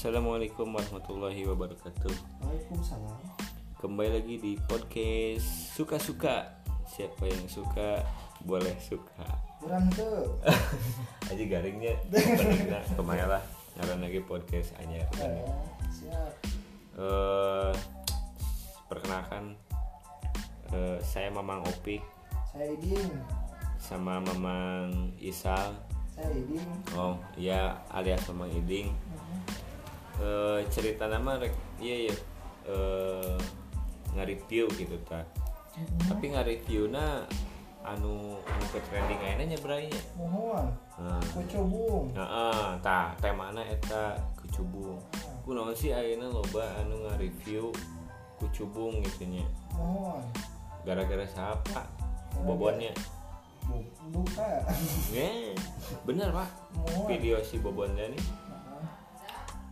Assalamualaikum warahmatullahi wabarakatuh. Waalaikumsalam. Kembali lagi di podcast suka-suka. Siapa yang suka boleh suka. Kurang tuh. Aja garingnya ke mana lah. Ngaran lagi podcast anyar. Eh, siap. Eh, perkenalkan eh, saya Mamang Opik Saya Iding. sama Mamang Isal. Saya Iding. Oh iya alias Mamang Iding. Eh, cerita nama rek iya iya. Eh, nge-review gitu ta tapi nge-review na anu anu ke trending ayeuna nya beranya Mohon. nah Kucubung. heeh tah temana eta kucubung. Kunaon sih ayeuna loba anu nge-review kucubung gitu nya? Mohon. gara-gara siapa bobonnya? Bu- Buka. Nge, bener pak. Mohon. video si bobonnya nih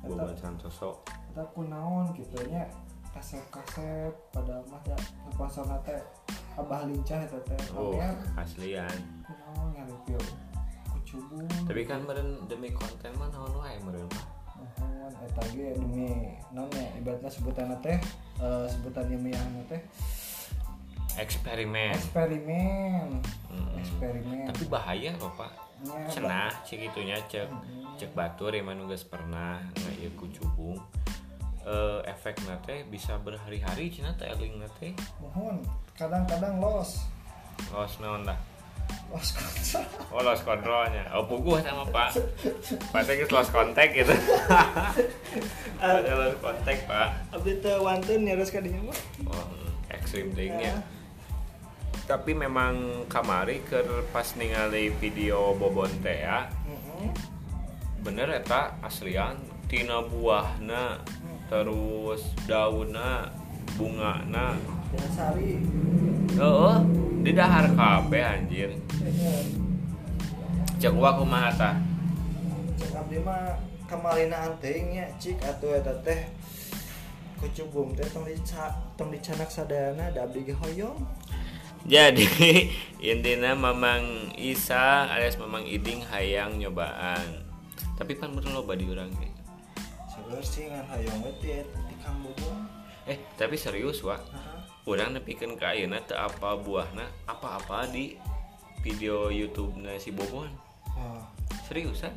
Nah, bobon santoso. Kita kunaon gitu nya kasep-kasep pada mah ya pasar teh abah lincah eta teh. Oh pamer aslian. kunaon nge-review kucubung. Tapi kan meren demi konten mah naon wae meren mohon eta ge demi naon ya ibaratnya sebutan teh eh, sebutan ilmiahna teh. Eksperimen. Eksperimen. Mm-mm. eksperimen. Tapi bahaya loh pak cenah cek itunya cek cek batur ya manu geus pernah nggak ieu kucubung eh efek nate bisa berhari-hari cina teh eling nate mohon kadang-kadang los los naon dah? Los kontra oh los kontrolnya. Oh puguh sama pak. Pak teh los kontak gitu. Ada los kontak pak. Abdi teh wantun nyaris ka dinya mah oh ekstrim thing ya Ya. Tapi memang kamari ke pas ningali video bobon teh ya. Heeh. bener eta aslian tina buahna terus daunna bungana. Sari. Oh di dahar kabeh anjir. Bener. cek gua kumaha tah cek abdi mah kamarina anting nya cik atuh eta teh. Kucubung teh tong dica tong dicanak sadayana da abdi ge hoyong jadi intinya mamang Isa alias mamang Iding hayang nyobaan. Tapi pan bener loba di urang ge. sebenarnya sih hoyong we ti di kang eh tapi serius wa Aha. urang nepikeun ka ayeuna teu apa buahna apa-apa di video YouTube na si Bobon. Wah, seriusan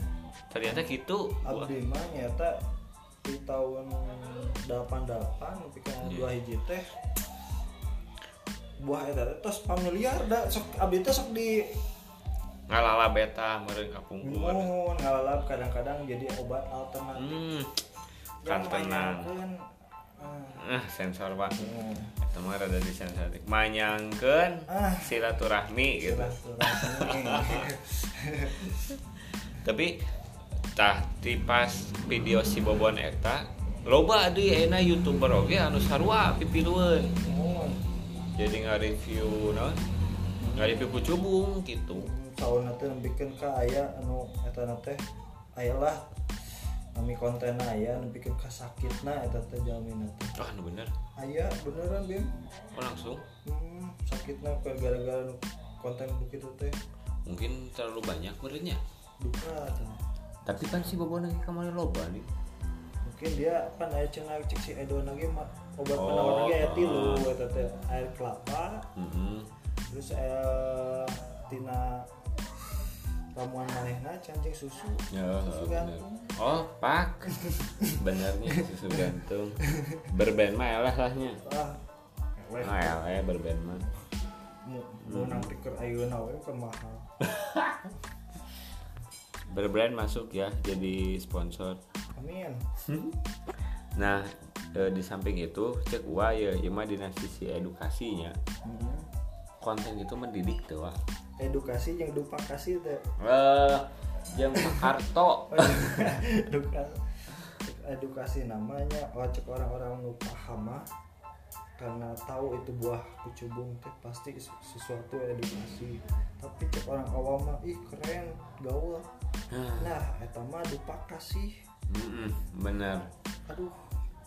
ternyata gitu abdi mah nyata di tahun 88 pikan Iya. dua hiji teh buah eta teh tos familiar da sok abdi teh sok di ngalala beta meureun kapungkur Mohon ngalalap kadang-kadang jadi obat alternatif. Hmm kantenan manyangkeun, ah, ah sensor pak. Hmm, Eta mah rada disensatif manyangkeun Ah. silaturahmi gitu. Silaturahmi. tapi tah di pas video si Bobon eta loba di enak youtuber oge anu sarua pipilueun Jadi nge-review no nge-review kucubung gitu. Tahun nanti bikin ka aya anu eta na teh aya lah kami konten aya nu bikin ka sakitna eta teh jalmi teh. Ah nu bener. Aya beneran bim? Oh langsung? Hmm, sakitna ke gara-gara konten begitu teh. Mungkin terlalu banyak merenya duka tapi kan si Bobon lagi kemarin loba nih mungkin dia kan aya cenah cek si Edo lagi obat Oh, penawar lagi ah. tilu eta teh air kelapa Mm-mm. terus aya tina ramuan manehna cancing susu Ya, susu bener. gantung Oh, pak. Benernya susu gantung. Berben mah elah lahnya. ah eleh. Oh, berben mah. mau mau nang tiker ayeuna we mahal Berbrand masuk ya jadi sponsor. Amin. Nah, eh, di samping itu cek wa ya ieu mah dina sisi edukasinya. Hmm. Konten itu mendidik tuh, Wak. edukasi yang dupa kasih teh Eh, jeung Karto. edukasi edukasi namanya. Oh cek orang-orang nu paham mah karena tahu itu buah kucubung teh pasti sesu- sesuatu edukasi. Tapi cek orang awam mah ih keren gaul. Nah eta mah dupa kasih Mm-mm, bener. aduh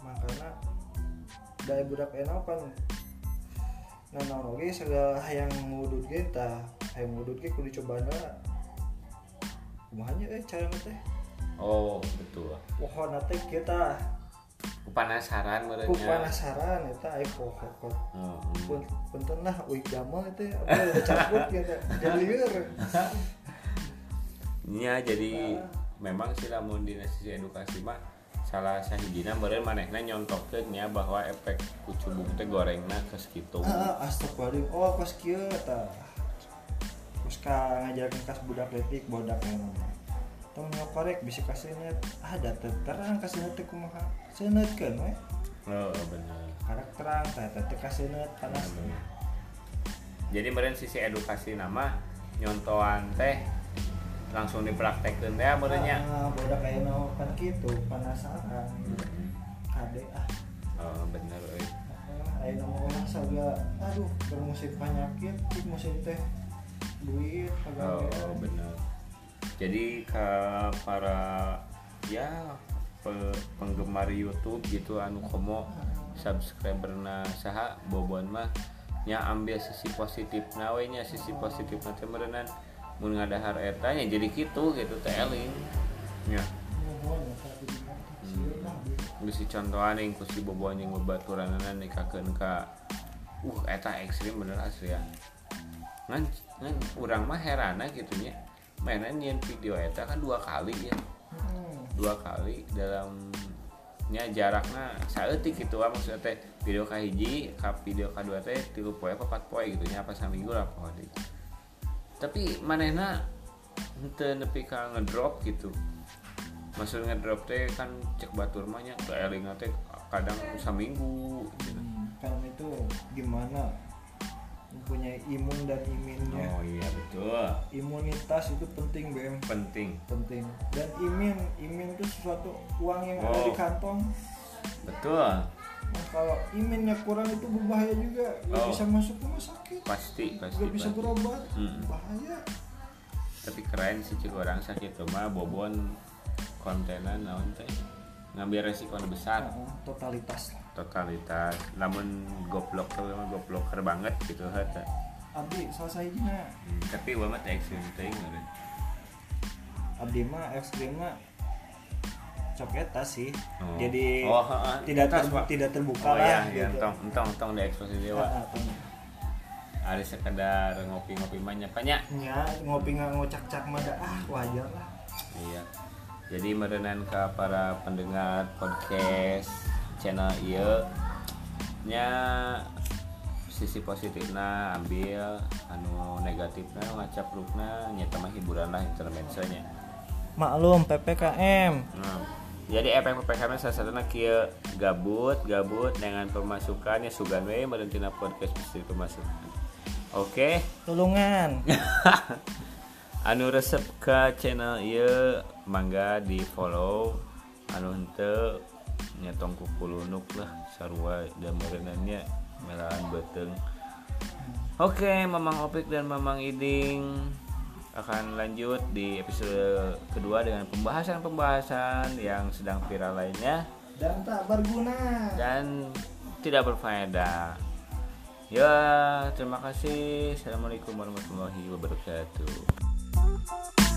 makanya dari budak enak kan nah naon oge segala hayang ngudut ge tah hayang ngudut ge kudu cobana kumahanya eh cara teh. Oh betul. Pohon nanti kita penasaran ku merenya penasaran itu ai pohon Hmm, pun punten lah uik jamal itu apa udah cabut gitu jadi liur. Nya jadi memang sih lamun di sisi edukasi mah salah sahijina meureun manehna nyontokeun nya bahwa efek kucubung teh gorengna geus kitu ah astagfirullah oh kos kieu tah. Kos ka ngajarkeun kas budak letik bodak yang tong nyokorek bisa kasihnya ah data terang kasihnya teh kumaha? Seuneutkeun we. Oh bener. Karak terang teh teh kasihnya panas jadi meureun sisi edukasi nama nyontoan teh langsung dipraktekkeun teh meureunnya ah, bodak kayak no kan gitu penasaran. Kade ah. Oh bener euy ah, ayo nama orang saga aduh ke musim penyakit di musim teh duit oh kagak bener. Jadi ke para ya pe- penggemar YouTube gitu anu komo subscriberna saha bobon mah nya ambil sisi positif we nya sisi positif nanti merenan mun ngadahar eta nya jadi gitu gitu teh eling. Nya bisi contohan yang kusi boboan yang babaturanana nikakeun ka uh eta ekstrim bener asli ya. Ngan ngan urang mah herana gitu nya. Mainan nyeun video eta kan dua kali ya. Dua kali dalam nya jaraknya saeutik gitu ah maksudnya teh video kahiji ka video kedua teh tilu poe apa empat poe gitu nya apa saminggu lah pokoknya tapi manehna henteu nepi ka ngedrop gitu. Maksud ngedrop teh kan cek batur mah nya eling teh kadang saminggu gitu. kan itu gimana? Mempunyai imun dan iminnya. Oh iya betul. Imunitas itu penting BM penting. Penting. Dan imin imin itu sesuatu uang yang ada di Oh. kantong. Betul nah, kalau iminnya kurang itu berbahaya juga. Nggak Oh. bisa masuk rumah sakit. Pasti pasti, nggak bisa berobat. Mm. bahaya. Tapi keren sih cik orang sakit. Mah bobon kontenan naon teh. Ngambil resiko nu besar. Nah, totalitas lah. Totalitas. Namun goblok tuh emang gobloker banget gitu hata abdi salah sahijina hmm, tapi banget ekstrim teh abdi mah ekstrim mah cok eta sih Oh. jadi Oh, tidak ter- Pak. tidak terbuka oh lah iya iya gitu. entong entong entong diekspos dewa Ah, ah, tong. ada sekedar ngopi-ngopi banyak banyak nya ngopi nggak ngocak-cak mah dah, ah wajar lah Iya. Jadi merenan ke para pendengar podcast channel iya nya sisi positifnya ambil anu negatifnya ngacaprukna nyata mah hiburan lah intermezzonya. maklum PPKM Nah, jadi efek PPKM salah satunya kia gabut gabut dengan pemasukannya sugan we merentina podcast mesti pemasukan. Oke. tulungan anu resep ke channel ieu mangga di follow anu henteu nyetong kukulunuk lah sarua dan merenannya melaan beteng oke mamang opik dan mamang iding akan lanjut di episode kedua dengan pembahasan-pembahasan yang sedang viral lainnya. Dan tak berguna. Dan tidak berfaedah. Ya terima kasih. Assalamualaikum warahmatullahi wabarakatuh